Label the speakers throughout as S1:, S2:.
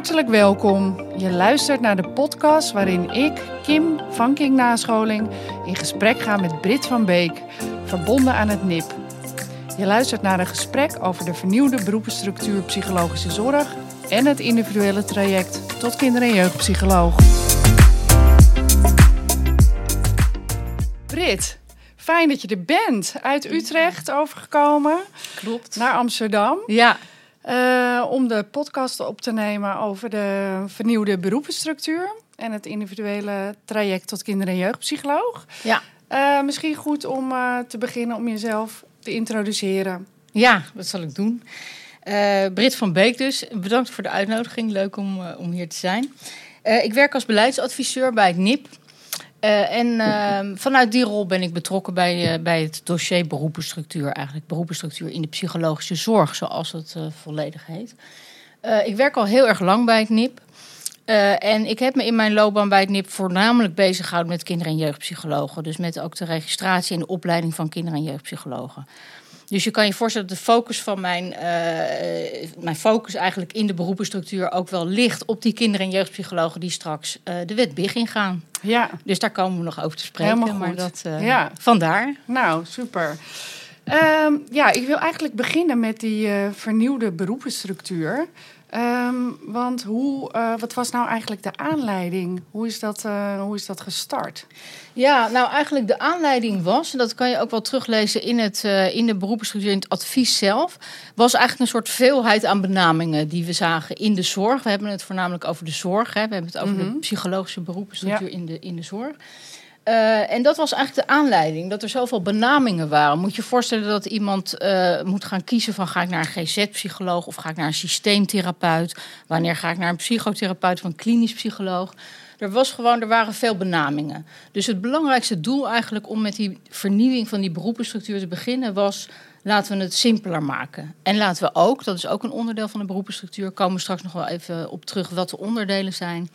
S1: Hartelijk welkom. Je luistert naar de podcast waarin ik, Kim van King Nascholing, in gesprek ga met Brit van Beek, verbonden aan het NIP. Je luistert naar een gesprek over de vernieuwde beroepenstructuur psychologische zorg en het individuele traject tot kinder- en jeugdpsycholoog. Brit, fijn dat je er bent. Uit Utrecht overgekomen
S2: Klopt.
S1: naar Amsterdam.
S2: Ja,
S1: Eh, om de podcast op te nemen over de vernieuwde beroepenstructuur en het individuele traject tot kinder- en jeugdpsycholoog.
S2: ja.
S1: Eh, misschien goed om eh, te beginnen om jezelf te introduceren.
S2: ja, dat zal ik doen. Brit van Beek dus, bedankt voor de uitnodiging. Leuk om, om hier te zijn. Ik werk als beleidsadviseur bij het NIP. Eh, en eh, vanuit die rol ben ik betrokken bij, eh, bij het dossier beroepenstructuur. Eigenlijk beroepenstructuur in de psychologische zorg, zoals het eh, volledig heet. Ik werk al heel erg lang bij het NIP. En ik heb me in mijn loopbaan bij het NIP voornamelijk bezig gehouden met kinder- en jeugdpsychologen. Dus met ook de registratie en de opleiding van kinder- en jeugdpsychologen. Dus je kan je voorstellen dat de focus van mijn, eh, mijn focus eigenlijk in de beroepenstructuur ook wel ligt op die kinder- en jeugdpsychologen die straks eh, de wet BIG ingaan.
S1: Ja,
S2: Dus daar komen we nog over te spreken.
S1: Helemaal
S2: Maar
S1: goed.
S2: dat, eh,
S1: Ja.
S2: Vandaar.
S1: nou super. Ehm, ja, ik wil eigenlijk beginnen met die vernieuwde beroepenstructuur. Ehm, want hoe, eh, wat was nou eigenlijk de aanleiding? Hoe is dat, eh, hoe is dat gestart?
S2: Ja, nou eigenlijk de aanleiding was, en dat kan je ook wel teruglezen in, het, eh, in de het advies zelf, was eigenlijk een soort veelheid aan benamingen die we zagen in de zorg. We hebben het voornamelijk over de zorg, hè. we hebben het over
S1: Mhm.
S2: de psychologische beroepenstructuur in, de, in de zorg. Eh, en dat was eigenlijk de aanleiding, dat er zoveel benamingen waren. Moet je voorstellen dat iemand eh, moet gaan kiezen van ga ik naar een GZ-psycholoog of ga ik naar een systeemtherapeut? Wanneer ga ik naar een psychotherapeut of een klinisch psycholoog? Er, was gewoon, er waren veel benamingen. Dus het belangrijkste doel eigenlijk om met die vernieuwing van die beroepenstructuur te beginnen was... laten we het simpeler maken. En laten we ook, dat is ook een onderdeel van de beroepenstructuur... komen we straks nog wel even op terug wat de onderdelen zijn...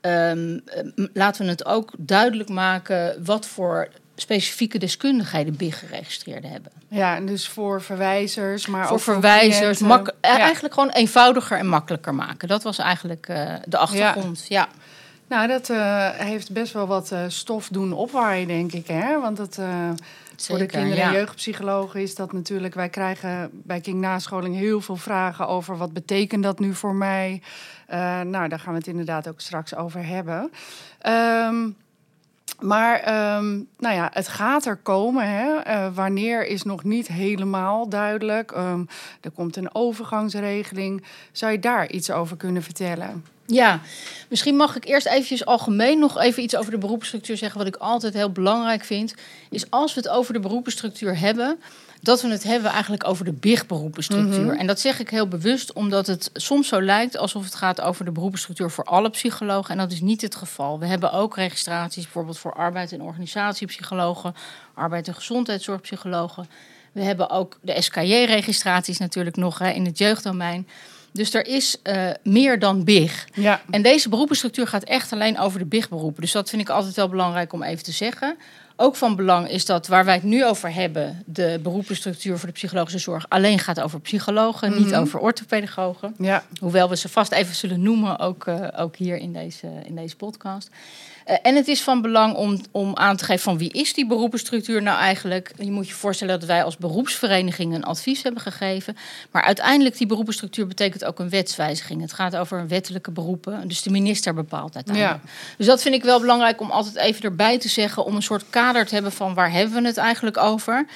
S2: Ehm, eh, laten we het ook duidelijk maken wat voor specifieke deskundigheden BIG geregistreerd hebben.
S1: Ja, en dus voor verwijzers, maar
S2: voor
S1: ook voor
S2: verwijzers,
S1: cliënten.
S2: mak- eh,
S1: Ja.
S2: eigenlijk gewoon eenvoudiger en makkelijker maken. Dat was eigenlijk eh, de achtergrond. Ja.
S1: Nou, dat eh, heeft best wel wat stof doen opwaaien, denk ik. Hè? Want dat, voor de
S2: Zeker,
S1: kinder- en
S2: ja.
S1: jeugdpsychologen is dat natuurlijk... Wij krijgen bij King Nascholing heel veel vragen over... wat betekent dat nu voor mij? Eh, nou, daar gaan we het inderdaad ook straks over hebben. Ehm, maar ehm, nou ja, het gaat er komen. Hè? Eh, wanneer is nog niet helemaal duidelijk. Ehm, er komt een overgangsregeling. Zou je daar iets over kunnen vertellen?
S2: Ja, misschien mag ik eerst eventjes algemeen nog even iets over de beroepsstructuur zeggen. Wat ik altijd heel belangrijk vind, is als we het over de beroepsstructuur hebben, dat we het hebben eigenlijk over de BIG-beroepenstructuur.
S1: Mhm.
S2: En dat zeg ik heel bewust, omdat het soms zo lijkt alsof het gaat over de beroepsstructuur voor alle psychologen. En dat is niet het geval. We hebben ook registraties bijvoorbeeld voor arbeid- en organisatiepsychologen, arbeid- en gezondheidszorgpsychologen. We hebben ook de SKJ-registraties natuurlijk nog hè, in het jeugddomein. Dus er is eh, meer dan BIG.
S1: Ja,
S2: En deze beroepenstructuur gaat echt alleen over de BIG-beroepen. Dus dat vind ik altijd wel belangrijk om even te zeggen. Ook van belang is dat waar wij het nu over hebben, de beroepenstructuur voor de psychologische zorg, alleen gaat over psychologen, niet
S1: Mhm.
S2: over orthopedagogen.
S1: ja.
S2: Hoewel we ze vast even zullen noemen, ook, eh, ook hier in deze, in deze podcast. Eh, en het is van belang om, om aan te geven van wie is die beroepenstructuur nou eigenlijk. Je moet je voorstellen dat wij als beroepsvereniging een advies hebben gegeven. Maar uiteindelijk die beroepenstructuur betekent ook een wetswijziging. Het gaat over wettelijke beroepen, dus de minister bepaalt uiteindelijk. Dus dat vind ik wel belangrijk om altijd even erbij te zeggen... om een soort kader te hebben van waar hebben we het eigenlijk over...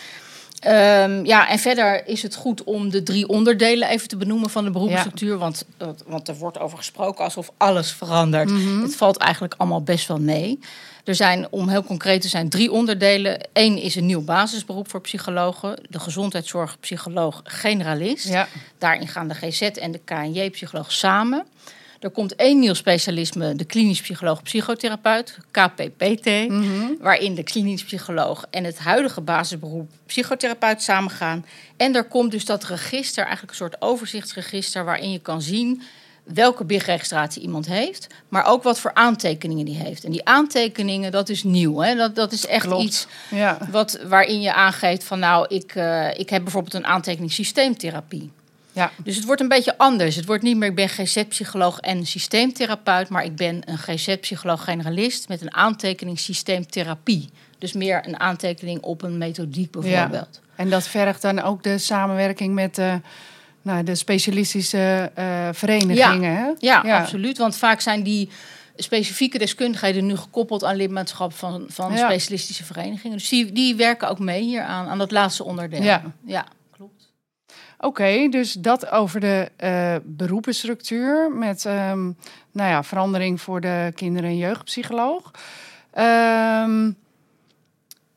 S2: Ehm, ja, en verder is het goed om de drie onderdelen even te benoemen van de beroepsstructuur. Want, want er wordt over gesproken alsof alles verandert.
S1: Mhm.
S2: Het valt eigenlijk allemaal best wel mee. Er zijn, om heel concreet te zijn, drie onderdelen. Eén is een nieuw basisberoep voor psychologen. De gezondheidszorgpsycholoog generalist.
S1: Ja.
S2: Daarin gaan de GZ en de KNJ-psycholoog samen. Er komt één nieuw specialisme, de klinisch psycholoog psychotherapeut, KPPT,
S1: Mhm.
S2: waarin de klinisch psycholoog en het huidige basisberoep psychotherapeut samengaan. En er komt dus dat register, eigenlijk een soort overzichtsregister, waarin je kan zien welke BIG-registratie iemand heeft, maar ook wat voor aantekeningen die heeft. En die aantekeningen, dat is nieuw. Hè? Dat, dat is echt
S1: Klopt.
S2: iets
S1: Ja.
S2: wat, waarin je aangeeft van nou, ik, eh, ik heb bijvoorbeeld een aantekening systeemtherapie.
S1: Ja.
S2: Dus het wordt een beetje anders. Het wordt niet meer, ik ben GZ-psycholoog en systeemtherapeut, maar ik ben een GZ-psycholoog-generalist met een aantekening systeemtherapie. Dus meer een aantekening op een methodiek bijvoorbeeld.
S1: En dat vergt dan ook de samenwerking met de, nou, de specialistische eh, verenigingen. Hè?
S2: Ja, absoluut. Want vaak zijn die specifieke deskundigheden nu gekoppeld aan lidmaatschap van, van
S1: Ja.
S2: specialistische verenigingen. Dus die, die werken ook mee hier aan, aan dat laatste onderdeel.
S1: Ja.
S2: ja
S1: Oké, dus dat over de eh beroepenstructuur met ehm, nou ja, verandering voor de kinder- en jeugdpsycholoog. Ehm,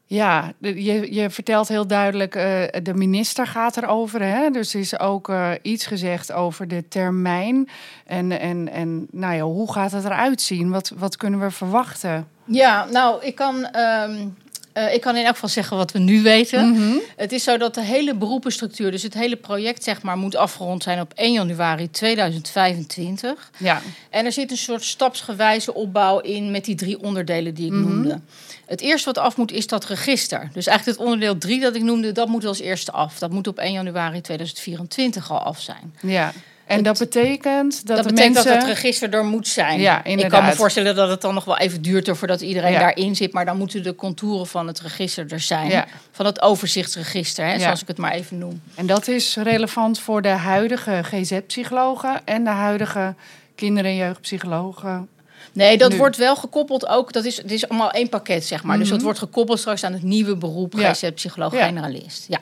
S1: ja, je, je vertelt heel duidelijk, eh, de minister gaat erover. Hè? Dus er is ook eh, iets gezegd over de termijn. En, en, en nou ja, hoe gaat het eruit zien? Wat, wat kunnen we verwachten?
S2: Ja, nou, ik kan, ehm, eh, ik kan in elk geval zeggen wat we nu weten.
S1: Mhm.
S2: Het is zo dat de hele beroepenstructuur, dus het hele project zeg maar, moet afgerond zijn op 1 januari 2025.
S1: Ja,
S2: En er zit een soort stapsgewijze opbouw in met die drie onderdelen die ik
S1: Mhm.
S2: noemde. Het eerste wat af moet is dat register. Dus eigenlijk het onderdeel 3 dat ik noemde, dat moet als eerste af. Dat moet op 1 januari 2024 al af zijn.
S1: ja. En
S2: Het-
S1: dat betekent dat,
S2: Dat,
S1: de
S2: betekent
S1: mensen...
S2: dat het register er moet zijn.
S1: Ja,
S2: ik kan me
S1: inderdaad.
S2: voorstellen dat het dan nog wel even duurt voordat iedereen
S1: Ja.
S2: daarin zit. Maar dan moeten de contouren van het register er zijn.
S1: Ja.
S2: Van het overzichtsregister, hè, zoals ik het maar even noem.
S1: En dat is relevant voor de huidige GZ-psychologen en de huidige kinder- en jeugdpsychologen.
S2: Nee, dat
S1: Nu.
S2: wordt wel gekoppeld ook. Dat is, het is allemaal één pakket, zeg maar. Dus dat wordt gekoppeld straks aan het nieuwe beroep
S1: Mhm.
S2: GZ-psycholoog-generalist. Ja.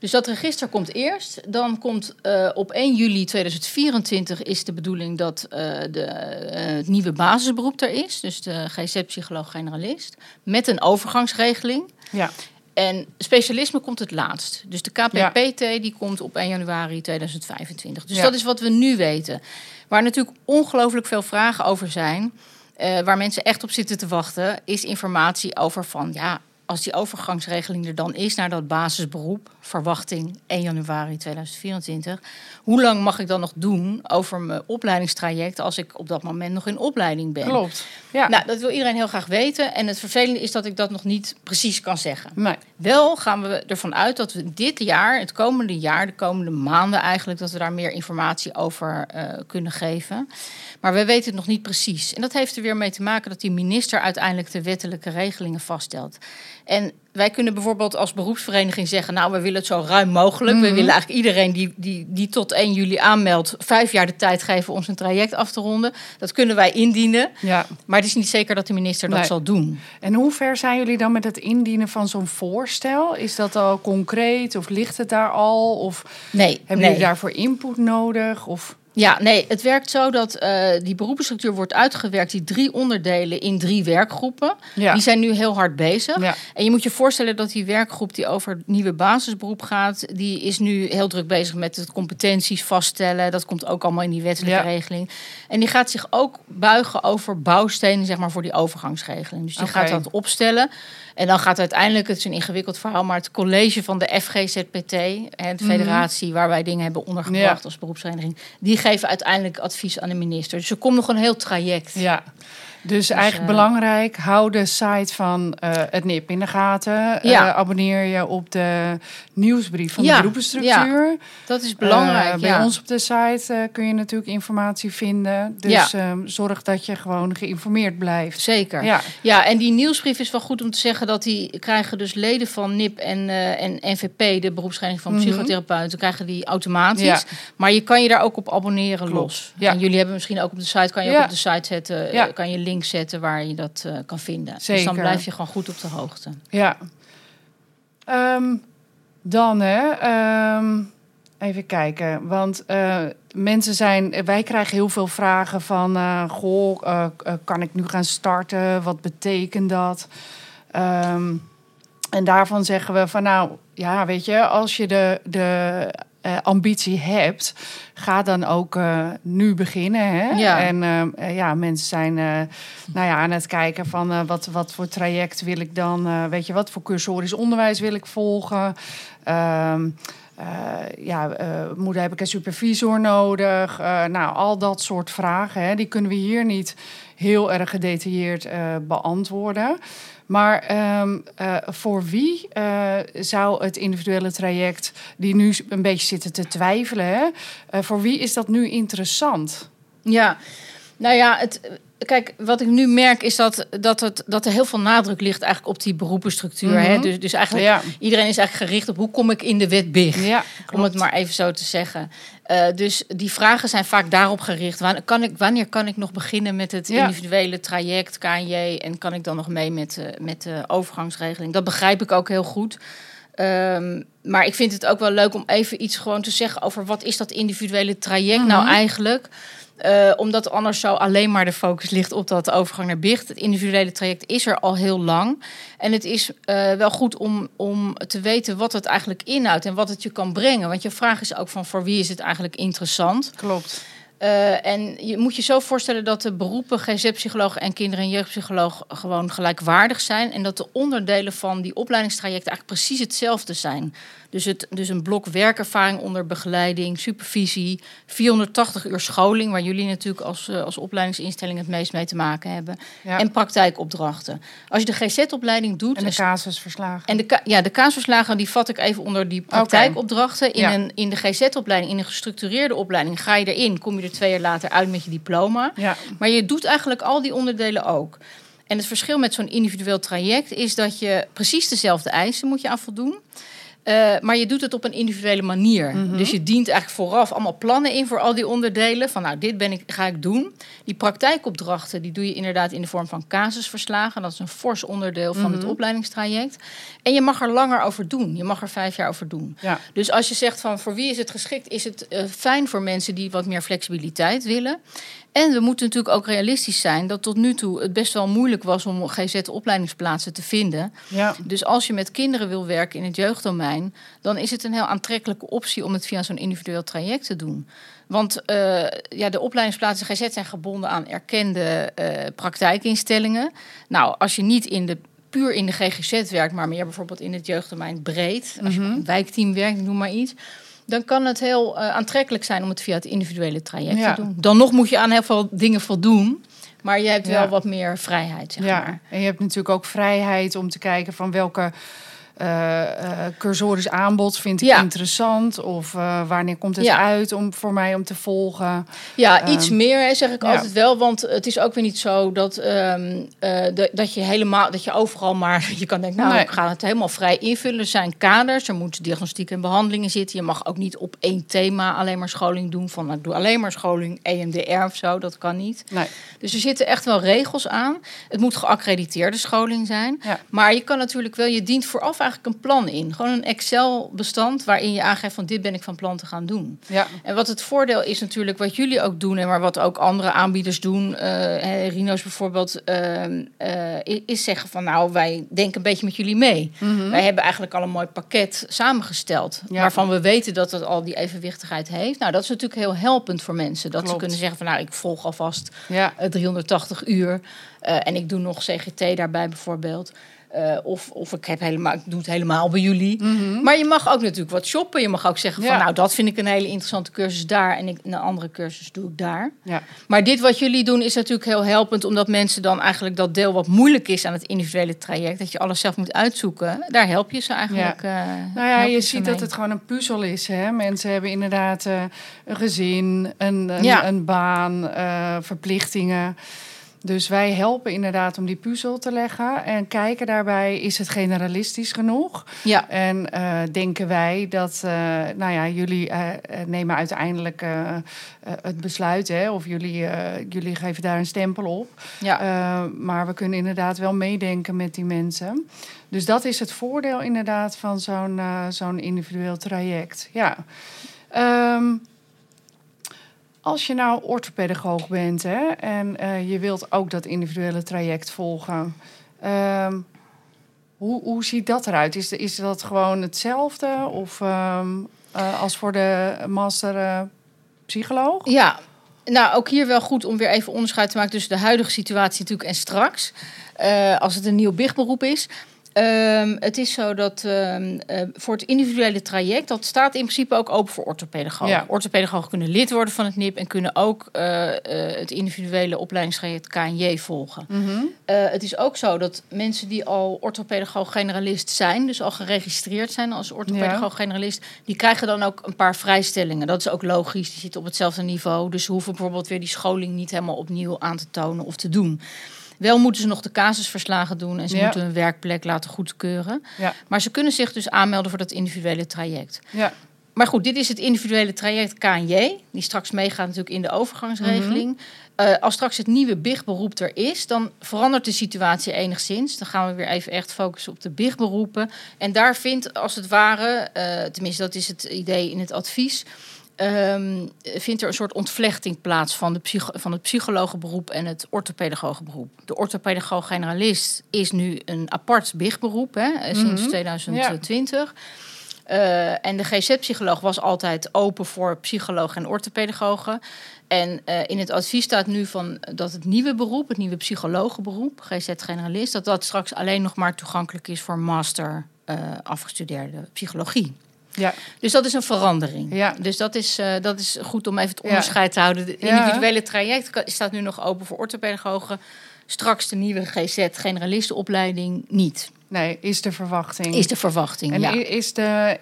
S2: Dus dat register komt eerst. Dan komt eh, op 1 juli 2024 is de bedoeling dat eh, de, eh, het nieuwe basisberoep er is. Dus de GZ-psycholoog-generalist. Met een overgangsregeling.
S1: Ja,
S2: En specialisme komt het laatst. Dus de KPPT die komt op 1 januari 2025. Dus
S1: Ja.
S2: dat is wat we nu weten. Waar natuurlijk ongelooflijk veel vragen over zijn. waar mensen echt op zitten te wachten, is informatie over van ja, als die overgangsregeling er dan is naar dat basisberoep, verwachting 1 januari 2024, hoe lang mag ik dan nog doen over mijn opleidingstraject als ik op dat moment nog in opleiding ben?
S1: klopt. Ja.
S2: Nou, dat wil iedereen heel graag weten. En het vervelende is dat ik dat nog niet precies kan zeggen.
S1: nee.
S2: Wel gaan we ervan uit dat we dit jaar, het komende jaar, de komende maanden eigenlijk, dat we daar meer informatie over eh, kunnen geven. Maar we weten het nog niet precies. En dat heeft er weer mee te maken dat die minister uiteindelijk de wettelijke regelingen vaststelt. En wij kunnen bijvoorbeeld als beroepsvereniging zeggen, nou, we willen het zo ruim mogelijk. We willen eigenlijk iedereen die, die, die tot 1 juli aanmeldt, vijf jaar de tijd geven om zijn traject af te ronden. Dat kunnen wij indienen.
S1: Ja.
S2: Maar het is niet zeker dat de minister dat
S1: Nee.
S2: zal doen.
S1: En hoe ver zijn jullie dan met het indienen van zo'n voorstel? Is dat al concreet of ligt het daar al? Of
S2: Nee,
S1: hebben
S2: nee.
S1: jullie daarvoor input nodig? Of...
S2: Ja, nee, het werkt zo dat eh, die beroepenstructuur wordt uitgewerkt, die drie onderdelen in drie werkgroepen.
S1: Ja.
S2: Die zijn nu heel hard bezig.
S1: Ja.
S2: En je moet je voorstellen dat die werkgroep die over het nieuwe basisberoep gaat, die is nu heel druk bezig met het competenties vaststellen. Dat komt ook allemaal in die wettelijke
S1: Ja.
S2: regeling. En die gaat zich ook buigen over bouwstenen, zeg maar, voor die overgangsregeling. Dus die gaat dat opstellen. En dan gaat uiteindelijk, het is een ingewikkeld verhaal, maar het college van de FGZPT, hè, de federatie waar wij dingen hebben ondergebracht
S1: Mhm.
S2: Als beroepsvereniging, die geven uiteindelijk advies aan de minister. Dus er komt nog een heel traject.
S1: Ja. Dus, eigenlijk
S2: eh,
S1: belangrijk, hou de site van eh, het NIP in de gaten.
S2: Ja.
S1: Eh, abonneer je op de nieuwsbrief van
S2: Ja,
S1: de beroepenstructuur.
S2: Dat is belangrijk.
S1: Bij
S2: ja.
S1: ons op de site kun je natuurlijk informatie vinden. Dus ehm, zorg dat je gewoon geïnformeerd blijft.
S2: Zeker.
S1: Ja.
S2: Ja, en die nieuwsbrief is wel goed om te zeggen dat die krijgen dus leden van NIP en, en NVP, de beroepsvereniging van
S1: Mhm.
S2: psychotherapeuten, krijgen die automatisch. Maar je kan je daar ook op abonneren
S1: Klopt.
S2: los.
S1: Ja.
S2: En jullie hebben misschien ook op de site, kan je ook op de site zetten, kan je zetten waar je dat eh, kan vinden. Dus
S1: Zeker.
S2: dan blijf je gewoon goed op de hoogte.
S1: Ja. Ehm, dan, hè. ehm, even kijken. Want eh, mensen zijn... Wij krijgen heel veel vragen van... eh, goh, kan ik nu gaan starten? Wat betekent dat? Ehm, en daarvan zeggen we van... Nou, ja, weet je, als je de... de eh, ambitie hebt, ga dan ook eh, nu beginnen. Hè?
S2: Ja.
S1: En ehm, eh, ja, mensen zijn nou ja, aan het kijken van wat, wat voor traject wil ik dan, weet je, wat voor cursorisch onderwijs wil ik volgen. Ehm, eh, ja, moeder heb ik een supervisor nodig. Nou, al dat soort vragen, hè, die kunnen we hier niet heel erg gedetailleerd beantwoorden. Maar ehm, eh, voor wie eh, zou het individuele traject, die nu een beetje zitten te twijfelen, eh, voor wie is dat nu interessant?
S2: Ja, nou ja, het, kijk, wat ik nu merk is dat, dat, het, dat er heel veel nadruk ligt eigenlijk op die beroepenstructuur. hè?
S1: Mhm.
S2: Dus, dus eigenlijk
S1: Ja.
S2: iedereen is eigenlijk gericht op hoe kom ik in de wet big.
S1: Ja,
S2: Om het maar even zo te zeggen. Eh, dus die vragen zijn vaak daarop gericht. Wanneer kan ik, wanneer kan ik nog beginnen met het
S1: Ja.
S2: individuele traject, KNJ? En kan ik dan nog mee met, eh, met de overgangsregeling? Dat begrijp ik ook heel goed. Ehm, maar ik vind het ook wel leuk om even iets gewoon te zeggen over wat is dat individuele traject nou
S1: Mhm.
S2: eigenlijk? Eh, omdat anders zo alleen maar de focus ligt op dat overgang naar bicht. Het individuele traject is er al heel lang. En het is eh, wel goed om, om te weten wat het eigenlijk inhoudt en wat het je kan brengen. Want je vraag is ook van voor wie is het eigenlijk interessant?
S1: klopt.
S2: Eh, en je moet je zo voorstellen dat de beroepen GZ-psycholoog en kinder- en jeugdpsycholoog gewoon gelijkwaardig zijn. En dat de onderdelen van die opleidingstrajecten eigenlijk precies hetzelfde zijn. Dus, het, dus een blok werkervaring onder begeleiding, supervisie, 480 uur scholing, waar jullie natuurlijk als, eh, als opleidingsinstelling het meest mee te maken hebben.
S1: Ja.
S2: En praktijkopdrachten. Als je de GZ-opleiding doet.
S1: En de
S2: en-
S1: casusverslagen.
S2: en de, ja, de kaasverslagen die vat ik even onder die praktijkopdrachten. In,
S1: Ja.
S2: een, in de GZ-opleiding, in een gestructureerde opleiding, ga je erin, kom je er twee jaar later uit met je diploma.
S1: ja.
S2: Maar je doet eigenlijk al die onderdelen ook. En het verschil met zo'n individueel traject is dat je precies dezelfde eisen moet je aan voldoen. Eh, maar je doet het op een individuele manier.
S1: Mhm.
S2: Dus je dient eigenlijk vooraf allemaal plannen in voor al die onderdelen. Van nou, dit ben ik, ga ik doen. Die praktijkopdrachten die doe je inderdaad in de vorm van casusverslagen. Dat is een fors onderdeel van het
S1: Mhm.
S2: opleidingstraject. En je mag er langer over doen. Je mag er vijf jaar over doen.
S1: Ja.
S2: Dus als je zegt van voor wie is het geschikt, is het eh, fijn voor mensen die wat meer flexibiliteit willen. En we moeten natuurlijk ook realistisch zijn dat tot nu toe het best wel moeilijk was om GZ-opleidingsplaatsen te vinden.
S1: Ja.
S2: Dus als je met kinderen wil werken in het jeugddomein, dan is het een heel aantrekkelijke optie om het via zo'n individueel traject te doen. Want eh, ja, de opleidingsplaatsen GZ zijn gebonden aan erkende eh, praktijkinstellingen. Nou, als je niet in de puur in de GGZ werkt, maar meer bijvoorbeeld in het jeugddomein breed, als je op een wijkteam werkt, noem maar iets, dan kan het heel eh, aantrekkelijk zijn om het via het individuele traject
S1: Ja.
S2: te doen. Dan nog moet je aan heel veel dingen voldoen, maar je hebt
S1: Ja.
S2: wel wat meer vrijheid, zeg
S1: ja.
S2: maar.
S1: En je hebt natuurlijk ook vrijheid om te kijken van welke cursorisch aanbod vind ik
S2: Ja.
S1: interessant. Of eh, wanneer komt het
S2: Ja.
S1: uit om, voor mij om te volgen.
S2: Ja,
S1: Ehm,
S2: iets meer hè, zeg ik
S1: ja.
S2: altijd wel. Want het is ook weer niet zo dat, ehm, eh, dat, je helemaal, dat je overal maar, je kan denken, nou,
S1: Nee.
S2: ik ga het helemaal vrij invullen. Er zijn kaders, er moeten diagnostiek en behandelingen zitten. Je mag ook niet op één thema alleen maar scholing doen. Van, nou, ik doe alleen maar scholing EMDR of zo, dat kan niet.
S1: Nee.
S2: Dus er zitten echt wel regels aan. Het moet geaccrediteerde scholing zijn. Maar je kan natuurlijk wel, je dient vooraf eigenlijk een plan in. Gewoon een Excel-bestand waarin je aangeeft van dit ben ik van plan te gaan doen.
S1: Ja.
S2: En wat het voordeel is natuurlijk, wat jullie ook doen en maar wat ook andere aanbieders doen, eh, Rino's bijvoorbeeld, ehm, eh, is zeggen van nou, wij denken een beetje met jullie mee.
S1: Mhm.
S2: Wij hebben eigenlijk al een mooi pakket samengesteld,
S1: Ja.
S2: waarvan we weten dat het al die evenwichtigheid heeft. Nou, dat is natuurlijk heel helpend voor mensen, dat ze kunnen zeggen van nou, ik volg alvast
S1: Ja.
S2: eh, 380 uur eh, en ik doe nog CGT daarbij bijvoorbeeld. Eh, of, of ik, heb helemaal, ik doe het helemaal bij jullie.
S1: Mhm.
S2: Maar je mag ook natuurlijk wat shoppen. Je mag ook zeggen van
S1: Ja.
S2: nou, dat vind ik een hele interessante cursus daar. En ik, een andere cursus doe ik daar.
S1: Ja.
S2: Maar dit wat jullie doen is natuurlijk heel helpend. Omdat mensen dan eigenlijk dat deel wat moeilijk is aan het individuele traject. Dat je alles zelf moet uitzoeken. Daar help je ze eigenlijk. eh,
S1: Nou ja, je ziet
S2: mee.
S1: dat het gewoon een puzzel is. Hè? Mensen hebben inderdaad eh, een gezin, een, een,
S2: Ja.
S1: een baan, verplichtingen. Dus wij helpen inderdaad om die puzzel te leggen. En kijken daarbij, is het generalistisch genoeg?
S2: Ja,
S1: En eh, denken wij dat, eh, nou ja, jullie eh, nemen uiteindelijk het besluit, hè? Of jullie, jullie geven daar een stempel op.
S2: ja.
S1: Maar we kunnen inderdaad wel meedenken met die mensen. Dus dat is het voordeel inderdaad van zo'n zo'n individueel traject. Ja. Ehm, als je nou orthopedagoog bent hè, en eh, je wilt ook dat individuele traject volgen. ehm, hoe, hoe ziet dat eruit? Is, is dat gewoon hetzelfde of ehm, eh, als voor de master eh, psycholoog?
S2: Ja, nou ook hier wel goed om weer even onderscheid te maken tussen de huidige situatie natuurlijk en straks. als het een nieuw bichtberoep is. Ehm, het is zo dat ehm, eh, voor het individuele traject, dat staat in principe ook open voor orthopedagogen.
S1: Ja.
S2: Orthopedagogen kunnen lid worden van het NIP en kunnen ook eh, eh, het individuele opleidingstraject KNJ volgen.
S1: Mhm.
S2: Het is ook zo dat mensen die al orthopedagoog-generalist zijn, dus al geregistreerd zijn als orthopedagoog-generalist, die krijgen dan ook een paar vrijstellingen. Dat is ook logisch, die zitten op hetzelfde niveau. Dus ze hoeven bijvoorbeeld weer die scholing niet helemaal opnieuw aan te tonen of te doen. Wel moeten ze nog de casusverslagen doen en ze
S1: Ja.
S2: moeten hun werkplek laten goedkeuren.
S1: Ja.
S2: Maar ze kunnen zich dus aanmelden voor dat individuele traject.
S1: Ja.
S2: Maar goed, dit is het individuele traject KNJ, die straks meegaat natuurlijk in de overgangsregeling. Eh, als straks het nieuwe BIG-beroep er is, dan verandert de situatie enigszins. Dan gaan we weer even echt focussen op de BIG-beroepen. En daar vindt als het ware, eh, tenminste dat is het idee in het advies, ehm, vindt er een soort ontvlechting plaats van, de psycho- van het psychologenberoep en het orthopedagogenberoep. De orthopedagoog-generalist is nu een apart BIG-beroep hè, eh, sinds
S1: Mhm.
S2: 2020. Eh, en de GZ-psycholoog was altijd open voor psychologen en orthopedagogen. En eh, in het advies staat nu van dat het nieuwe beroep, het nieuwe psychologenberoep, GZ-generalist, dat dat straks alleen nog maar toegankelijk is voor master afgestudeerde psychologie.
S1: Ja.
S2: Dus dat is een verandering.
S1: Ja.
S2: Dus dat is, eh, dat is goed om even het
S1: Ja.
S2: onderscheid te houden. Het individuele traject staat nu nog open voor orthopedagogen. Straks de nieuwe GZ-generalistenopleiding niet.
S1: Nee, is de verwachting.
S2: Is de verwachting,
S1: en
S2: ja.
S1: is, de,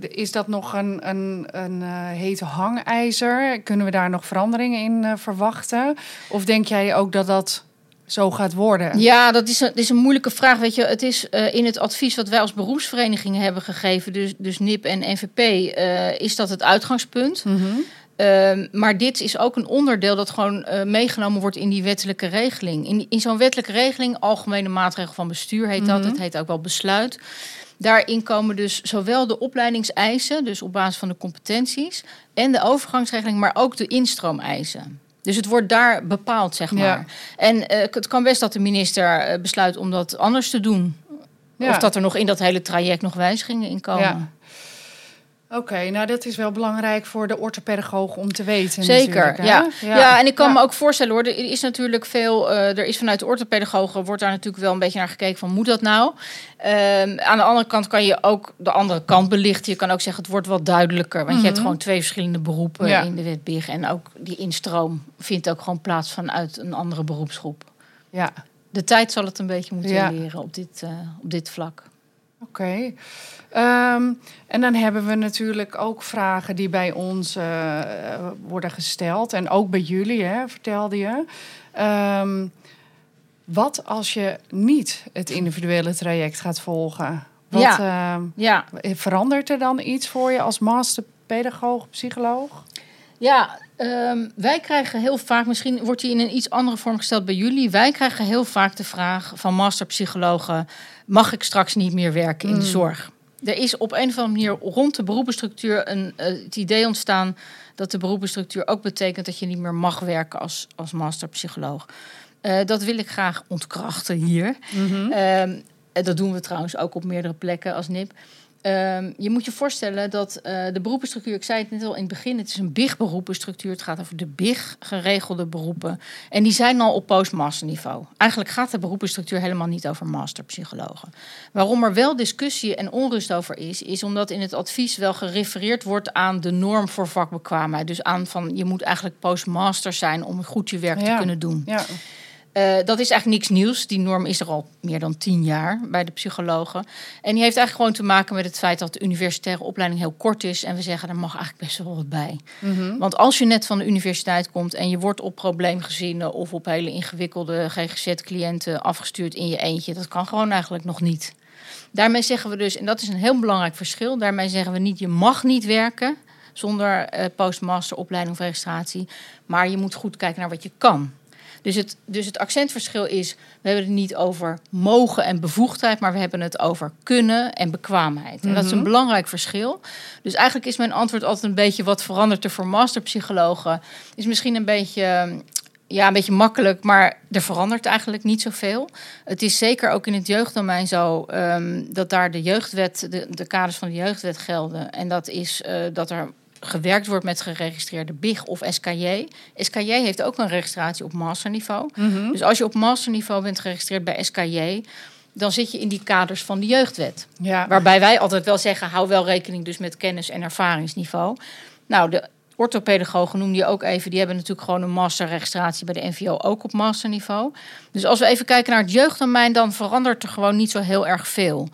S1: is dat nog een, een, een eh, hete hangijzer? Kunnen we daar nog veranderingen in eh, verwachten? Of denk jij ook dat dat zo gaat worden?
S2: Ja, dat is, een, dat is een moeilijke vraag. Weet je, het is eh, in het advies wat wij als beroepsverenigingen hebben gegeven, dus, dus NIP en NVP, eh, is dat het uitgangspunt.
S1: Mhm.
S2: Ehm, maar dit is ook een onderdeel dat gewoon eh, meegenomen wordt in die wettelijke regeling. In, in zo'n wettelijke regeling, algemene maatregel van bestuur heet dat,
S1: Mhm.
S2: het heet ook wel besluit. Daarin komen dus zowel de opleidingseisen, dus op basis van de competenties, en de overgangsregeling, maar ook de instroomeisen. Dus het wordt daar bepaald, zeg maar.
S1: Ja.
S2: En eh, het kan best dat de minister eh, besluit om dat anders te doen.
S1: Ja.
S2: Of dat er nog in dat hele traject nog wijzigingen in komen.
S1: Ja. Oké, nou dat is wel belangrijk voor de orthopedagoog om te weten.
S2: Zeker, ja. ja. en ik kan
S1: Ja.
S2: me ook voorstellen hoor, er is natuurlijk veel, eh, er is vanuit de orthopedagogen wordt daar natuurlijk wel een beetje naar gekeken van moet dat nou? Ehm, aan de andere kant kan je ook de andere kant belichten. Je kan ook zeggen het wordt wat duidelijker, want je hebt
S1: Mhm.
S2: gewoon twee verschillende beroepen
S1: Ja.
S2: in de wet BIG en ook die instroom vindt ook gewoon plaats vanuit een andere beroepsgroep.
S1: Ja,
S2: De tijd zal het een beetje moeten leren op dit, eh, op dit vlak.
S1: Oké. Ehm, en dan hebben we natuurlijk ook vragen die bij ons eh, worden gesteld. En ook bij jullie, hè, vertelde je. Ehm, wat als je niet het individuele traject gaat volgen? Wat, ehm,
S2: Ja,
S1: verandert er dan iets voor je als masterpedagoog, psycholoog?
S2: Ja, wij krijgen heel vaak, misschien wordt die in een iets andere vorm gesteld bij jullie. Wij krijgen heel vaak de vraag van masterpsychologen: mag ik straks niet meer werken in de
S1: Mm.
S2: zorg? Er is op een of andere manier rond de beroepenstructuur een, eh, het idee ontstaan dat de beroepenstructuur ook betekent dat je niet meer mag werken als, als masterpsycholoog. Eh, dat wil ik graag ontkrachten hier.
S1: Mhm.
S2: Ehm, dat doen we trouwens ook op meerdere plekken als NIP. Ehm, je moet je voorstellen dat eh, de beroepenstructuur, ik zei het net al in het begin, het is een BIG-beroepenstructuur. Het gaat over de BIG geregelde beroepen. En die zijn al op postmasterniveau. Eigenlijk gaat de beroepenstructuur helemaal niet over masterpsychologen. Waarom er wel discussie en onrust over is, is omdat in het advies wel gerefereerd wordt aan de norm voor vakbekwaamheid. Dus aan van je moet eigenlijk postmaster zijn om goed je werk te kunnen doen.
S1: Ja,
S2: Eh, dat is eigenlijk niks nieuws. Die norm is er al meer dan tien jaar bij de psychologen. En die heeft eigenlijk gewoon te maken met het feit dat de universitaire opleiding heel kort is. En we zeggen, er mag eigenlijk best wel wat bij.
S1: Mhm.
S2: Want als je net van de universiteit komt en je wordt op probleemgezinnen of op hele ingewikkelde GGZ-cliënten afgestuurd in je eentje, dat kan gewoon eigenlijk nog niet. Daarmee zeggen we dus, en dat is een heel belangrijk verschil, daarmee zeggen we niet, je mag niet werken zonder eh, postmasteropleiding of registratie, maar je moet goed kijken naar wat je kan. Dus het, dus het accentverschil is, we hebben het niet over mogen en bevoegdheid, maar we hebben het over kunnen en bekwaamheid. En dat is een
S1: Mhm.
S2: belangrijk verschil. Dus eigenlijk is mijn antwoord altijd een beetje wat verandert er voor masterpsychologen. Is misschien een beetje, ja, een beetje makkelijk, maar er verandert eigenlijk niet zoveel. Het is zeker ook in het jeugddomein zo ehm, dat daar de jeugdwet, de, de kaders van de jeugdwet gelden. En dat is eh, dat er gewerkt wordt met geregistreerde BIG of SKJ. SKJ heeft ook een registratie op masterniveau.
S1: Mhm.
S2: Dus als je op masterniveau bent geregistreerd bij SKJ, dan zit je in die kaders van de jeugdwet.
S1: Ja.
S2: Waarbij wij altijd wel zeggen, hou wel rekening dus met kennis en ervaringsniveau. Nou, de orthopedagogen noem je ook even, die hebben natuurlijk gewoon een masterregistratie bij de NVO ook op masterniveau. Dus als we even kijken naar het jeugddomein, dan verandert er gewoon niet zo heel erg veel.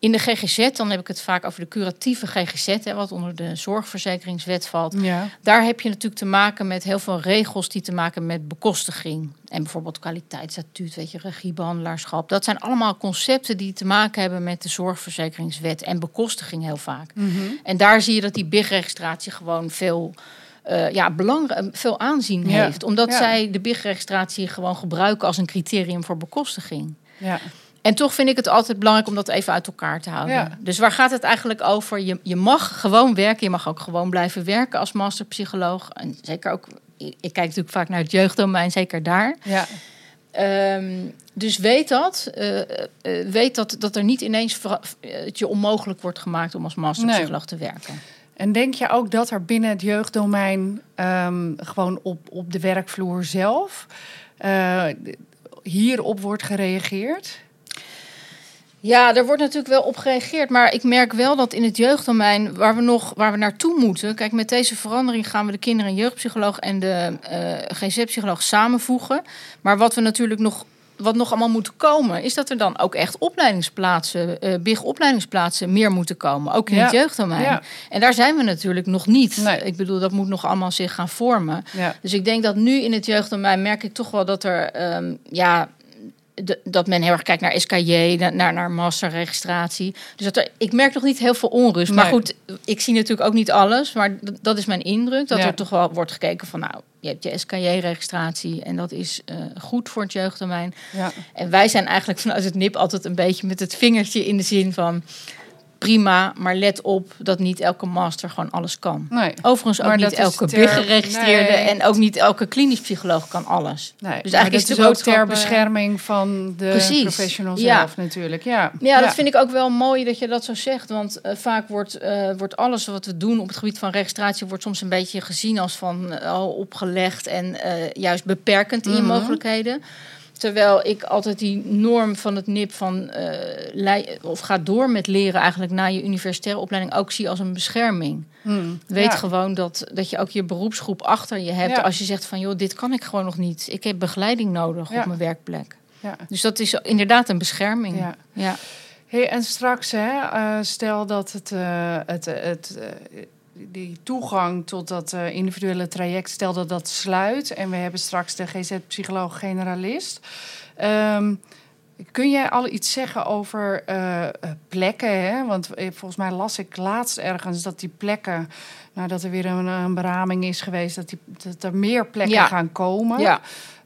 S2: In de GGZ, dan heb ik het vaak over de curatieve GGZ, hè, wat onder de zorgverzekeringswet valt.
S1: Ja.
S2: Daar heb je natuurlijk te maken met heel veel regels die te maken met bekostiging. En bijvoorbeeld kwaliteitsstatuut, weet je, regiebehandelaarschap. Dat zijn allemaal concepten die te maken hebben met de zorgverzekeringswet en bekostiging heel vaak.
S1: Mhm.
S2: En daar zie je dat die BIG-registratie gewoon veel, eh, ja, belang, veel aanzien
S1: Ja.
S2: heeft. Omdat
S1: Ja.
S2: zij de BIG-registratie gewoon gebruiken als een criterium voor bekostiging.
S1: Ja.
S2: En toch vind ik het altijd belangrijk om dat even uit elkaar te houden.
S1: Ja.
S2: Dus waar gaat het eigenlijk over? Je, je mag gewoon werken. Je mag ook gewoon blijven werken als masterpsycholoog. En zeker ook, ik kijk natuurlijk vaak naar het jeugddomein, zeker daar.
S1: Ja.
S2: Ehm, dus weet dat. eh, eh, weet dat, dat er niet ineens het je onmogelijk wordt gemaakt om als masterpsycholoog te werken.
S1: En denk je ook dat er binnen het jeugddomein ehm, gewoon op, op de werkvloer zelf eh, hierop wordt gereageerd?
S2: Ja, er wordt natuurlijk wel op gereageerd. Maar ik merk wel dat in het jeugddomein, waar we nog waar we naartoe moeten. Kijk, met deze verandering gaan we de kinder- en jeugdpsycholoog en de eh GZ-psycholoog samenvoegen. Maar wat we natuurlijk nog. Wat nog allemaal moet komen, is dat er dan ook echt opleidingsplaatsen, eh big opleidingsplaatsen meer moeten komen. Ook in
S1: Ja.
S2: het jeugddomein.
S1: Ja.
S2: En daar zijn we natuurlijk nog niet.
S1: Nee.
S2: Ik bedoel, dat moet nog allemaal zich gaan vormen.
S1: Ja.
S2: Dus ik denk dat nu in het jeugddomein merk ik toch wel dat er ehm, ja, de- dat men heel erg kijkt naar SKJ, na- naar, naar masterregistratie. Dus dat er, ik merk nog niet heel veel onrust. Maar goed, ik zie natuurlijk ook niet alles. Maar dat is mijn indruk. Dat
S1: Ja.
S2: er toch wel wordt gekeken van nou, je hebt je SKJ-registratie en dat is eh, goed voor het jeugddomein.
S1: Ja.
S2: En wij zijn eigenlijk vanuit het NIP altijd een beetje met het vingertje in de zin van prima, maar let op dat niet elke master gewoon alles kan.
S1: Nee.
S2: Overigens ook
S1: Maar
S2: niet elke
S1: ter-
S2: BIG-geregistreerde
S1: nee.
S2: en ook niet elke klinisch psycholoog kan alles.
S1: Nee,
S2: Dus eigenlijk is
S1: het ook ter bescherming van de
S2: Precies.
S1: professional
S2: Ja.
S1: zelf natuurlijk. Ja.
S2: Ja, dat vind ik ook wel mooi dat je dat zo zegt. Want eh, vaak wordt, eh, wordt alles wat we doen op het gebied van registratie... wordt soms een beetje gezien als van eh, oh, opgelegd en juist beperkend in je
S1: Mhm.
S2: mogelijkheden. Terwijl ik altijd die norm van het NIP van eh, of ga door met leren eigenlijk na je universitaire opleiding ook zie als een bescherming.
S1: Hmm.
S2: Weet
S1: Ja.
S2: gewoon dat, dat je ook je beroepsgroep achter je hebt.
S1: Ja.
S2: Als je zegt van joh, dit kan ik gewoon nog niet. Ik heb begeleiding nodig
S1: Ja.
S2: op mijn werkplek.
S1: Ja.
S2: Dus dat is inderdaad een bescherming.
S1: Ja.
S2: ja.
S1: Hey, en straks, hè, eh, stel dat het, eh, het, het, die toegang tot dat eh, individuele traject, stel dat dat sluit en we hebben straks de GZ-psycholoog-generalist. Ehm, kun jij al iets zeggen over eh, eh, plekken? Hè? Want eh, volgens mij las ik laatst ergens dat die plekken, nadat er weer een, een beraming is geweest, dat, die, dat er meer plekken
S2: Ja.
S1: gaan komen.
S2: ja.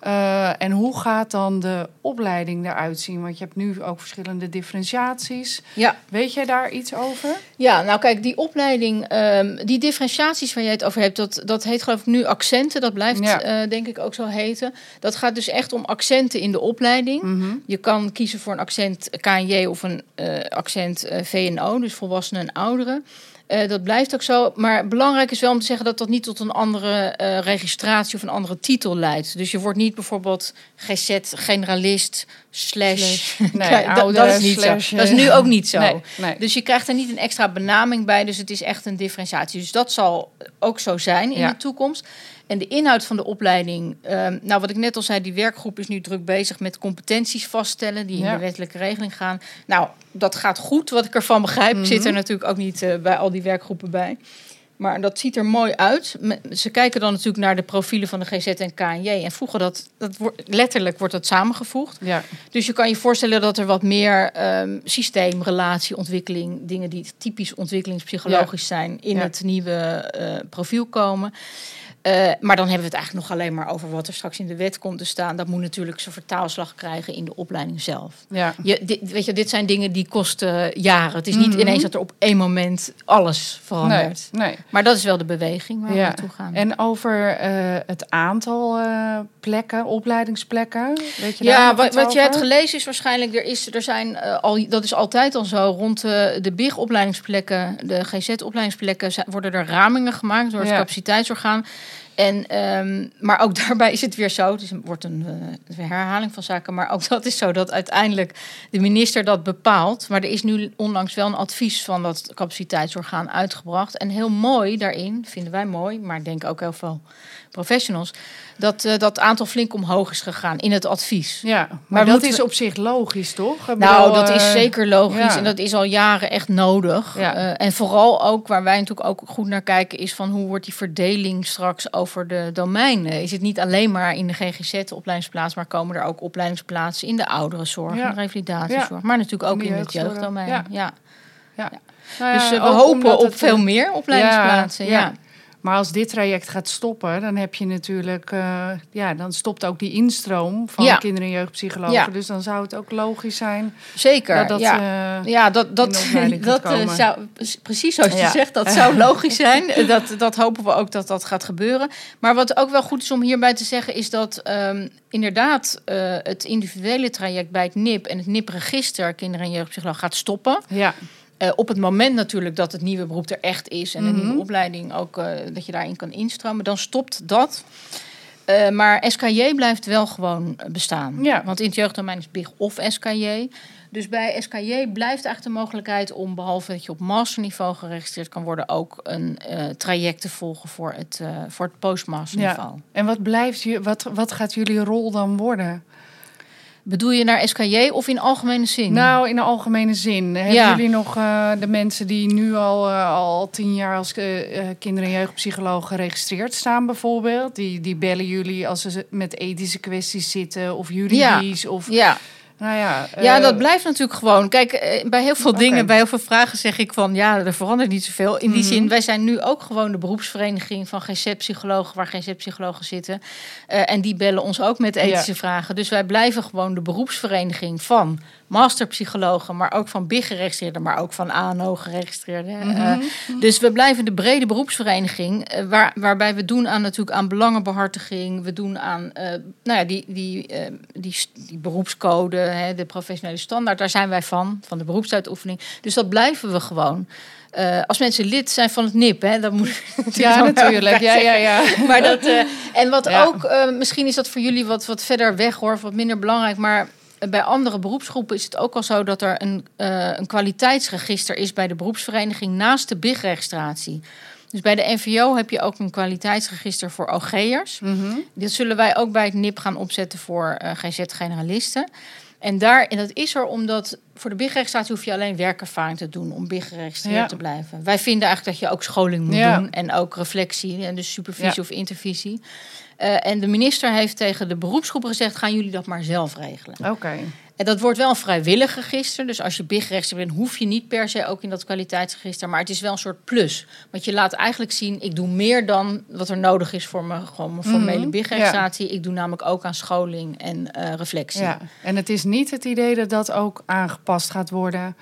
S1: Eh, en hoe gaat dan de opleiding eruit zien? Want je hebt nu ook verschillende differentiaties.
S2: Ja.
S1: Weet jij daar iets over?
S2: Ja, nou kijk, die opleiding, ehm, die differentiaties waar jij het over hebt, dat, dat heet geloof ik nu accenten. Dat blijft
S1: Ja.
S2: eh, denk ik ook zo heten. Dat gaat dus echt om accenten in de opleiding.
S1: Mhm.
S2: Je kan kiezen voor een accent KNJ of een eh, accent VNO, dus volwassenen en ouderen. Eh, dat blijft ook zo. Maar belangrijk is wel om te zeggen dat dat niet tot een andere eh, registratie of een andere titel leidt. Dus je wordt niet bijvoorbeeld GZ, generalist, slash.
S1: Nee,
S2: Kijk, dat- is niet
S1: slash,
S2: zo. Dat is nu ook niet zo.
S1: Nee, nee.
S2: Dus je krijgt er niet een extra benaming bij. Dus het is echt een differentiatie. Dus dat zal ook zo zijn in
S1: Ja.
S2: de toekomst. En de inhoud van de opleiding. ehm, nou, wat ik net al zei, die werkgroep is nu druk bezig met competenties vaststellen. die in
S1: Ja.
S2: de wettelijke regeling gaan. Nou, dat gaat goed, wat ik ervan begrijp. Ik Zit er
S1: Mhm.
S2: natuurlijk ook niet eh, bij al die werkgroepen bij. Maar dat ziet er mooi uit. Ze kijken dan natuurlijk naar de profielen van de GZ en KNJ. En voegen dat, dat wordt, letterlijk wordt dat samengevoegd.
S1: Ja,
S2: Dus je kan je voorstellen dat er wat meer ehm, systeem, relatie, ontwikkeling, dingen die typisch ontwikkelingspsychologisch zijn, in
S1: Ja.
S2: het nieuwe eh, profiel komen. Eh, maar dan hebben we het eigenlijk nog alleen maar over wat er straks in de wet komt te staan. Dat moet natuurlijk zijn vertaalslag krijgen in de opleiding zelf.
S1: ja.
S2: Je, dit, weet je, dit zijn dingen die kosten jaren. Het is niet
S1: Mhm.
S2: ineens dat er op één moment alles verandert.
S1: nee.
S2: Maar dat is wel de beweging waar we naartoe gaan.
S1: En over eh, het aantal eh, plekken, opleidingsplekken, weet je
S2: Ja, wat, wat je hebt gelezen is waarschijnlijk, er, is, er zijn al, dat is altijd al zo, rond de BIG-opleidingsplekken, de GZ-opleidingsplekken, worden er ramingen gemaakt door het
S1: Ja.
S2: capaciteitsorgaan. En, ehm, maar ook daarbij is het weer zo, het is een, wordt een, uh, herhaling van zaken, maar ook dat is zo dat uiteindelijk de minister dat bepaalt. Maar er is nu onlangs wel een advies van dat capaciteitsorgaan uitgebracht. En heel mooi daarin, vinden wij mooi, maar ik denk ook heel veel professionals, dat uh, dat aantal flink omhoog is gegaan in het advies.
S1: Ja, maar, dat is op zich logisch, toch?
S2: nou, dat is zeker logisch en dat is al jaren echt nodig. Ja. Uh, en vooral ook waar wij natuurlijk ook goed naar kijken is van hoe wordt die verdeling straks over de domeinen? Is het niet alleen maar in de GGZ opleidingsplaats, maar komen er ook opleidingsplaatsen in de ouderenzorg, ja. in de revalidatiezorg, maar natuurlijk ook in, het jeugddomein. Ja. ja. Nou dus we hopen op veel meer opleidingsplaatsen. ja.
S1: Maar als dit traject gaat stoppen, dan heb je natuurlijk, uh, ja, dan stopt ook die instroom van ja. kinder- en jeugdpsychologen. Ja. Dus dan zou het ook logisch zijn.
S2: Zeker. Dat dat, ja. Uh, ja, dat, dat, dat uh, zou precies zoals je zegt, dat zou logisch zijn. dat, dat hopen we ook dat dat gaat gebeuren. Maar wat ook wel goed is om hierbij te zeggen, is dat um, inderdaad het individuele traject bij het NIP en het NIP-register kinder- en jeugdpsycholoog gaat stoppen.
S1: Ja.
S2: Uh, op het moment natuurlijk dat het nieuwe beroep er echt is en mm -hmm. een nieuwe opleiding ook uh, dat je daarin kan instromen, dan stopt dat. Uh, maar SKJ blijft wel gewoon bestaan.
S1: Ja.
S2: Want in het jeugddomein is BIG of SKJ. Dus bij SKJ blijft eigenlijk de mogelijkheid om, behalve dat je op masterniveau geregistreerd kan worden, ook een traject te volgen voor het, voor het postmasterniveau. Ja.
S1: En wat, blijft, wat, wat gaat jullie rol dan worden?
S2: Bedoel je naar SKJ of in algemene zin?
S1: Nou, in de algemene zin. Hebben jullie nog uh, de mensen die nu al, uh, al tien jaar als uh, kinder- en jeugdpsycholoog geregistreerd staan, bijvoorbeeld? Die, die bellen jullie als ze met ethische kwesties zitten of juridisch?
S2: Ja.
S1: Of,
S2: ja.
S1: Nou ja,
S2: ja, dat blijft natuurlijk gewoon. Kijk, bij heel veel dingen, okay. bij heel veel vragen zeg ik van ja, er verandert niet zoveel. In die mm -hmm. zin, wij zijn nu ook gewoon de beroepsvereniging van GZ-psychologen, waar GZ-psychologen zitten. Uh, en die bellen ons ook met ethische ja. vragen. Dus wij blijven gewoon de beroepsvereniging van masterpsychologen, maar ook van BIG-geregistreerden, maar ook van ANO-geregistreerden. Mm -hmm. uh, dus we blijven de brede beroepsvereniging, uh, waar, waarbij we doen aan natuurlijk aan belangenbehartiging, we doen aan nou ja, die, die, die, die beroepscode, hè, de professionele standaard, daar zijn wij van, van de beroepsuitoefening. Dus dat blijven we gewoon. Uh, als mensen lid zijn van het NIP, hè, dan moet
S1: ja natuurlijk, ja, ja, ja.
S2: Maar dat uh, en wat ja. ook, uh, misschien is dat voor jullie wat, wat verder weg hoor, wat minder belangrijk, maar bij andere beroepsgroepen is het ook al zo dat er een, een kwaliteitsregister is bij de beroepsvereniging naast de BIG-registratie. Dus bij de NVO heb je ook een kwaliteitsregister voor OG'ers. Mm -hmm. Dit zullen wij ook bij het NIP gaan opzetten voor GZ-generalisten. En, daar, en dat is er omdat voor de BIG-registratie hoef je alleen werkervaring te doen om BIG geregistreerd ja. te blijven. Wij vinden eigenlijk dat je ook scholing moet ja. doen en ook reflectie en dus supervisie ja. of intervisie. Uh, en de minister heeft tegen de beroepsgroepen gezegd: gaan jullie dat maar zelf regelen.
S1: Oké. Okay.
S2: En dat wordt wel een vrijwillig register. Dus als je BIG-rechter bent, hoef je niet per se ook in dat kwaliteitsregister. Maar het is wel een soort plus. Want je laat eigenlijk zien, ik doe meer dan wat er nodig is voor mijn, gewoon mijn formele mm -hmm. BIG-registratie. Ja. Ik doe namelijk ook aan scholing en uh, reflectie.
S1: Ja. En het is niet het idee dat dat ook aangepast gaat worden...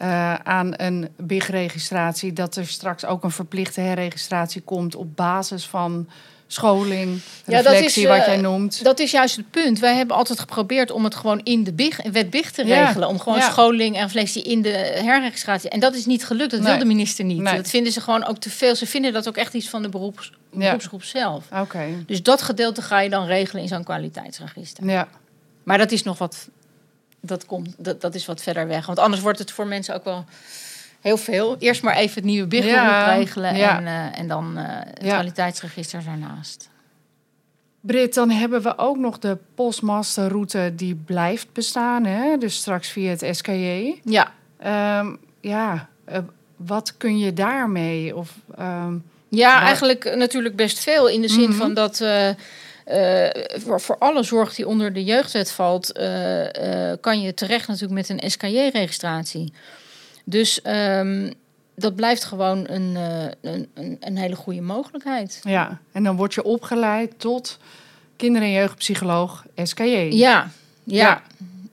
S1: Uh, aan een BIG-registratie, dat er straks ook een verplichte herregistratie komt op basis van scholing, reflectie, ja, is, wat jij noemt.
S2: Dat is juist het punt. Wij hebben altijd geprobeerd om het gewoon in de BIG, wet BIG te ja. regelen. Om gewoon ja. scholing en reflectie in de herregistratie. En dat is niet gelukt. Dat nee. wil de minister niet. Nee. Dat vinden ze gewoon ook te veel. Ze vinden dat ook echt iets van de beroeps, beroepsgroep zelf.
S1: Okay.
S2: Dus dat gedeelte ga je dan regelen in zo'n kwaliteitsregister.
S1: Ja.
S2: Maar dat is nog wat... Dat, komt, dat, dat is wat verder weg. Want anders wordt het voor mensen ook wel heel veel. Eerst maar even het nieuwe BIG ja, regelen ja. en, uh, en dan uh, het ja. kwaliteitsregister daarnaast.
S1: Brit, dan hebben we ook nog de postmasterroute die blijft bestaan. Hè? Dus straks via het SKJ.
S2: Ja.
S1: Um, ja, uh, wat kun je daarmee? Of, um,
S2: ja, eigenlijk natuurlijk best veel. In de zin mm -hmm. van dat... Uh, voor, voor, alle zorg die onder de jeugdwet valt, uh, uh, kan je terecht natuurlijk met een SKJ-registratie. Dus um, dat blijft gewoon een, een, een, hele goede mogelijkheid.
S1: Ja, en dan word je opgeleid tot kinder- en jeugdpsycholoog SKJ.
S2: Ja, ja, ja.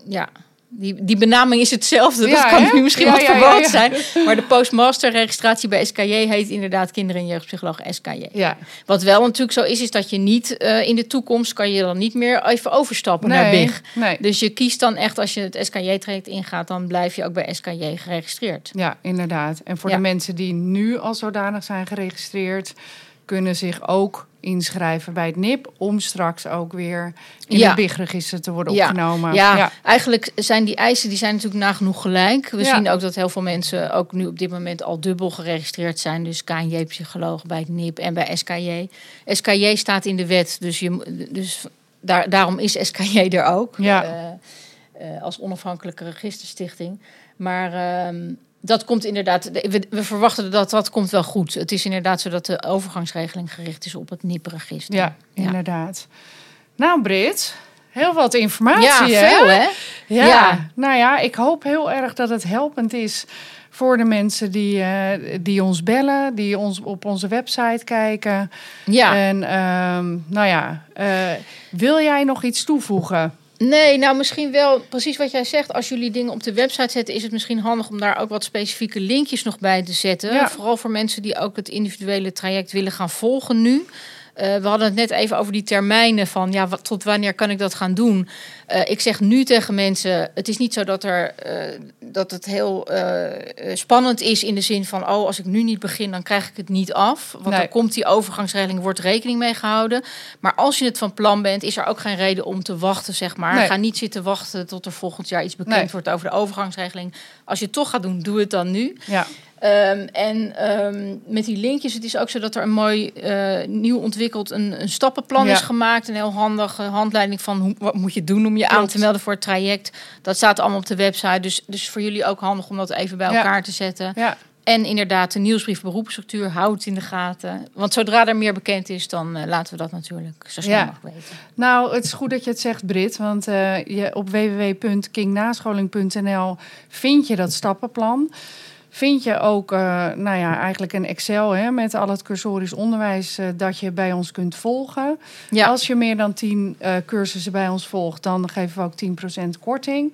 S2: ja. Die, die benaming is hetzelfde. Ja, dat kan hè? nu misschien ja, wat verboden ja, zijn. Maar de postmaster-registratie bij SKJ heet inderdaad kinder- en jeugdpsycholoog SKJ.
S1: Ja.
S2: Wat wel natuurlijk zo is, is dat je niet uh, in de toekomst kan je dan niet meer even overstappen nee, naar BIG.
S1: Nee.
S2: Dus je kiest dan echt, als je het SKJ-traject ingaat, dan blijf je ook bij SKJ geregistreerd.
S1: Ja, inderdaad. En voor de mensen die nu al zodanig zijn geregistreerd, kunnen zich ook inschrijven bij het NIP. Om straks ook weer in
S2: Ja.
S1: het BIG-register te worden
S2: Ja.
S1: opgenomen.
S2: Ja, eigenlijk zijn die eisen die zijn natuurlijk nagenoeg gelijk. We zien ook dat heel veel mensen ook nu op dit moment al dubbel geregistreerd zijn. Dus KNJ-psycholoog bij het NIP en bij SKJ. SKJ staat in de wet, dus, je, dus daar, daarom is SKJ er ook.
S1: Ja.
S2: eh, eh, als onafhankelijke registerstichting. Maar ehm, dat komt inderdaad, we, we verwachten dat dat komt wel goed. Het is inderdaad zo dat de overgangsregeling gericht is op het NIP-register.
S1: Ja, inderdaad. Nou, Brit, heel wat informatie.
S2: Ja, veel hè?
S1: Ja.
S2: Ja.
S1: nou ja, ik hoop heel erg dat het helpend is voor de mensen die, eh, die ons bellen, die ons op onze website kijken.
S2: Ja.
S1: En ehm, nou ja, eh, wil jij nog iets toevoegen?
S2: Nee, nou misschien wel precies wat jij zegt. Als jullie dingen op de website zetten, is het misschien handig om daar ook wat specifieke linkjes nog bij te zetten.
S1: Ja.
S2: Vooral voor mensen die ook het individuele traject willen gaan volgen nu. Eh, we hadden het net even over die termijnen van ja, wat, tot wanneer kan ik dat gaan doen? Eh, ik zeg nu tegen mensen: het is niet zo dat, er, eh, dat het heel spannend is in de zin van: oh, als ik nu niet begin, dan krijg ik het niet af. Want
S1: Nee.
S2: dan komt die overgangsregeling, wordt rekening mee gehouden. Maar als je het van plan bent, is er ook geen reden om te wachten, zeg maar.
S1: Nee.
S2: Ga niet zitten wachten tot er volgend jaar iets bekend
S1: Nee.
S2: wordt over de overgangsregeling. Als je het toch gaat doen, doe het dan nu.
S1: Ja,
S2: Ehm, en ehm, met die linkjes, het is ook zo dat er een mooi eh, nieuw ontwikkeld een, een stappenplan
S1: Ja.
S2: is gemaakt. Een heel handige handleiding van hoe, wat moet je doen om je aan te melden voor het traject. Dat staat allemaal op de website. Dus, dus voor jullie ook handig om dat even bij
S1: Ja.
S2: elkaar te zetten.
S1: ja,
S2: En inderdaad, de nieuwsbrief beroepsstructuur, houd het in de gaten. Want zodra er meer bekend is, dan eh, laten we dat natuurlijk zo snel
S1: Ja.
S2: mogelijk weten.
S1: nou, het is goed dat je het zegt, Brit. Want eh, je, op www.kingnascholing.nl vind je dat stappenplan. Vind je ook, eh, nou ja, eigenlijk een Excel hè, met al het cursorisch onderwijs eh, dat je bij ons kunt volgen.
S2: Ja,
S1: Als je meer dan 10 eh, cursussen bij ons volgt, dan geven we ook 10% korting.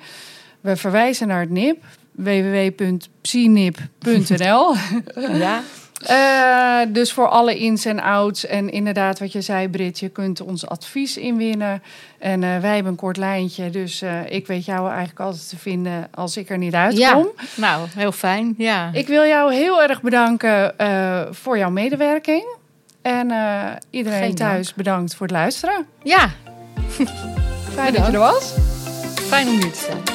S1: We verwijzen naar het NIP, www.psinip.nl.
S2: ja.
S1: Eh, dus voor alle ins en outs. En inderdaad, wat je zei, Brit, je kunt ons advies inwinnen. En eh, wij hebben een kort lijntje. Dus eh, ik weet jou eigenlijk altijd te vinden als ik er niet uitkom.
S2: ja. Nou, heel fijn. Ja.
S1: Ik wil jou heel erg bedanken voor jouw medewerking. En iedereen
S2: Geen
S1: thuis bedankt voor het luisteren.
S2: ja,
S1: Fijn dat je er was.
S2: fijn om hier te zijn.